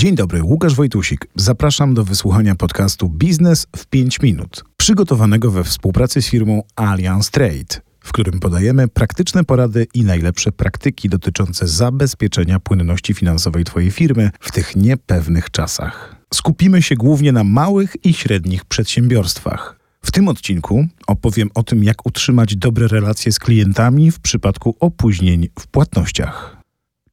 Dzień dobry, Łukasz Wojtusik. Zapraszam do wysłuchania podcastu Biznes w 5 minut, przygotowanego we współpracy z firmą Allianz Trade, w którym podajemy praktyczne porady i najlepsze praktyki dotyczące zabezpieczenia płynności finansowej Twojej firmy w tych niepewnych czasach. Skupimy się głównie na małych i średnich przedsiębiorstwach. W tym odcinku opowiem o tym, jak utrzymać dobre relacje z klientami w przypadku opóźnień w płatnościach.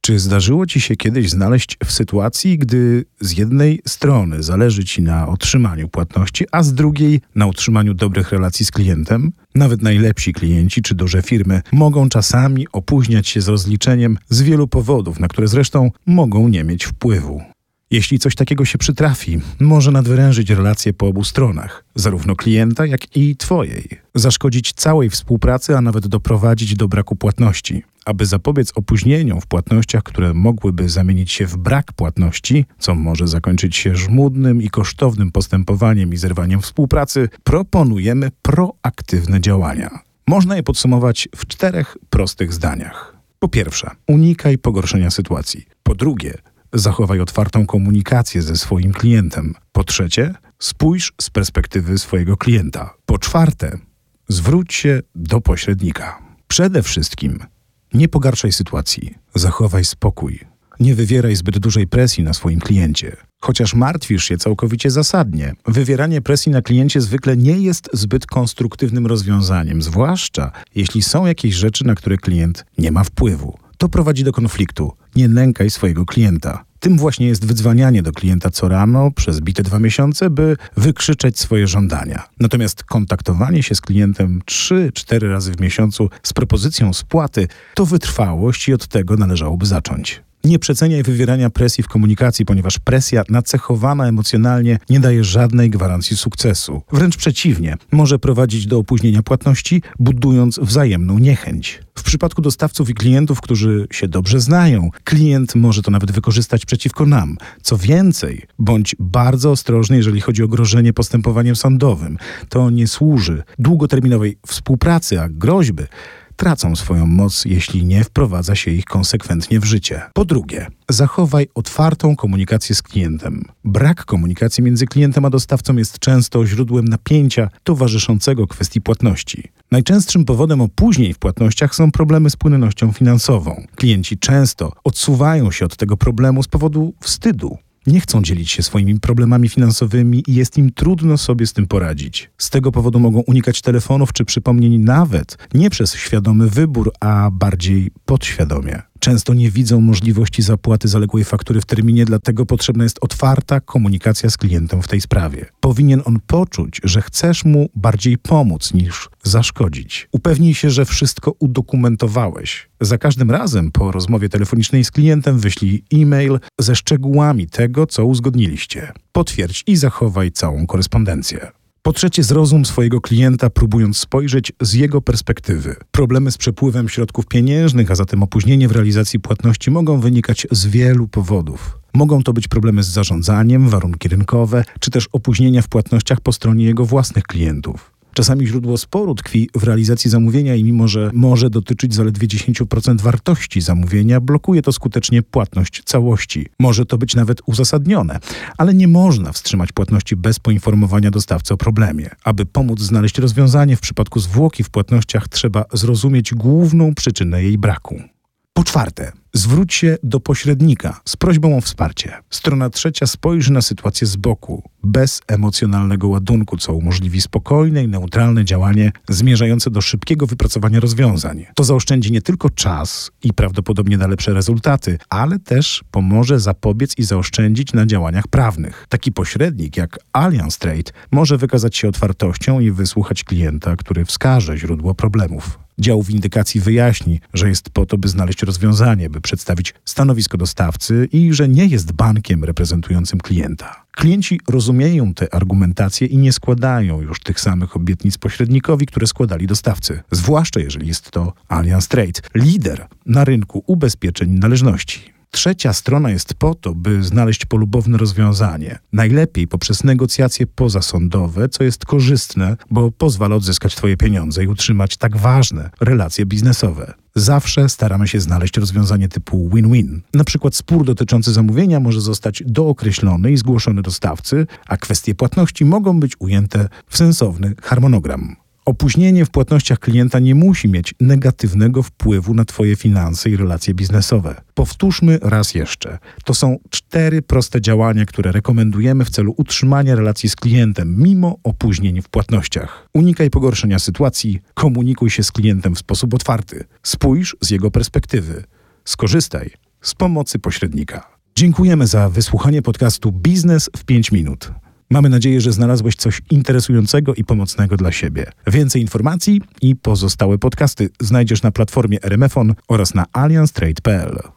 Czy zdarzyło ci się kiedyś znaleźć w sytuacji, gdy z jednej strony zależy ci na otrzymaniu płatności, a z drugiej na utrzymaniu dobrych relacji z klientem? Nawet najlepsi klienci czy duże firmy mogą czasami opóźniać się z rozliczeniem z wielu powodów, na które zresztą mogą nie mieć wpływu. Jeśli coś takiego się przytrafi, może nadwyrężyć relacje po obu stronach, zarówno klienta, jak i Twojej, zaszkodzić całej współpracy, a nawet doprowadzić do braku płatności. Aby zapobiec opóźnieniom w płatnościach, które mogłyby zamienić się w brak płatności, co może zakończyć się żmudnym i kosztownym postępowaniem i zerwaniem współpracy, proponujemy proaktywne działania. Można je podsumować w czterech prostych zdaniach. Po pierwsze, unikaj pogorszenia sytuacji. Po drugie, zachowaj otwartą komunikację ze swoim klientem. Po trzecie, spójrz z perspektywy swojego klienta. Po czwarte, zwróć się do pośrednika. Przede wszystkim nie pogarszaj sytuacji, zachowaj spokój. Nie wywieraj zbyt dużej presji na swoim kliencie. Chociaż martwisz się całkowicie zasadnie, wywieranie presji na kliencie zwykle nie jest zbyt konstruktywnym rozwiązaniem, zwłaszcza jeśli są jakieś rzeczy, na które klient nie ma wpływu. To prowadzi do konfliktu. Nie nękaj swojego klienta. Tym właśnie jest wydzwanianie do klienta co rano przez bite dwa miesiące, by wykrzyczeć swoje żądania. Natomiast kontaktowanie się z klientem 3-4 razy w miesiącu z propozycją spłaty to wytrwałość i od tego należałoby zacząć. Nie przeceniaj wywierania presji w komunikacji, ponieważ presja nacechowana emocjonalnie nie daje żadnej gwarancji sukcesu. Wręcz przeciwnie, może prowadzić do opóźnienia płatności, budując wzajemną niechęć. W przypadku dostawców i klientów, którzy się dobrze znają, klient może to nawet wykorzystać przeciwko nam. Co więcej, bądź bardzo ostrożny, jeżeli chodzi o grożenie postępowaniem sądowym. To nie służy długoterminowej współpracy, a groźby tracą swoją moc, jeśli nie wprowadza się ich konsekwentnie w życie. Po drugie, zachowaj otwartą komunikację z klientem. Brak komunikacji między klientem a dostawcą jest często źródłem napięcia towarzyszącego kwestii płatności. Najczęstszym powodem opóźnień w płatnościach są problemy z płynnością finansową. Klienci często odsuwają się od tego problemu z powodu wstydu nie chcą dzielić się swoimi problemami finansowymi i jest im trudno sobie z tym poradzić. Z tego powodu mogą unikać telefonów czy przypomnień nawet nie przez świadomy wybór, a bardziej podświadomie. Często nie widzą możliwości zapłaty zaległej faktury w terminie, dlatego potrzebna jest otwarta komunikacja z klientem w tej sprawie. Powinien on poczuć, że chcesz mu bardziej pomóc niż zaszkodzić. Upewnij się, że wszystko udokumentowałeś. Za każdym razem po rozmowie telefonicznej z klientem wyślij e-mail ze szczegółami tego, co uzgodniliście. Potwierdź i zachowaj całą korespondencję. Po trzecie, zrozum swojego klienta, próbując spojrzeć z jego perspektywy. Problemy z przepływem środków pieniężnych, a zatem opóźnienie w realizacji płatności mogą wynikać z wielu powodów. Mogą to być problemy z zarządzaniem, warunki rynkowe, czy też opóźnienia w płatnościach po stronie jego własnych klientów. Czasami źródło sporu tkwi w realizacji zamówienia i mimo, że może dotyczyć zaledwie 10% wartości zamówienia, blokuje to skutecznie płatność całości. Może to być nawet uzasadnione, ale nie można wstrzymać płatności bez poinformowania dostawcy o problemie. Aby pomóc znaleźć rozwiązanie w przypadku zwłoki w płatnościach, trzeba zrozumieć główną przyczynę jej braku. Po czwarte, zwróć się do pośrednika z prośbą o wsparcie. Strona trzecia spojrzy na sytuację z boku, bez emocjonalnego ładunku, co umożliwi spokojne i neutralne działanie zmierzające do szybkiego wypracowania rozwiązań. To zaoszczędzi nie tylko czas i prawdopodobnie da lepsze rezultaty, ale też pomoże zapobiec i zaoszczędzić na działaniach prawnych. Taki pośrednik jak Allianz Trade może wykazać się otwartością i wysłuchać klienta, który wskaże źródło problemów. Dział windykacji wyjaśni, że jest po to, by znaleźć rozwiązanie, by przedstawić stanowisko dostawcy i że nie jest bankiem reprezentującym klienta. Klienci rozumieją te argumentacje i nie składają już tych samych obietnic pośrednikowi, które składali dostawcy, zwłaszcza jeżeli jest to Allianz Trade, lider na rynku ubezpieczeń należności. Trzecia strona jest po to, by znaleźć polubowne rozwiązanie. Najlepiej poprzez negocjacje pozasądowe, co jest korzystne, bo pozwala odzyskać Twoje pieniądze i utrzymać tak ważne relacje biznesowe. Zawsze staramy się znaleźć rozwiązanie typu win-win. Na przykład spór dotyczący zamówienia może zostać dookreślony i zgłoszony dostawcy, a kwestie płatności mogą być ujęte w sensowny harmonogram. Opóźnienie w płatnościach klienta nie musi mieć negatywnego wpływu na Twoje finanse i relacje biznesowe. Powtórzmy raz jeszcze. To są cztery proste działania, które rekomendujemy w celu utrzymania relacji z klientem mimo opóźnień w płatnościach. Unikaj pogorszenia sytuacji, komunikuj się z klientem w sposób otwarty, spójrz z jego perspektywy, skorzystaj z pomocy pośrednika. Dziękujemy za wysłuchanie podcastu Biznes w 5 minut. Mamy nadzieję, że znalazłeś coś interesującego i pomocnego dla siebie. Więcej informacji i pozostałe podcasty znajdziesz na platformie RMFON oraz na allianstrade.pl.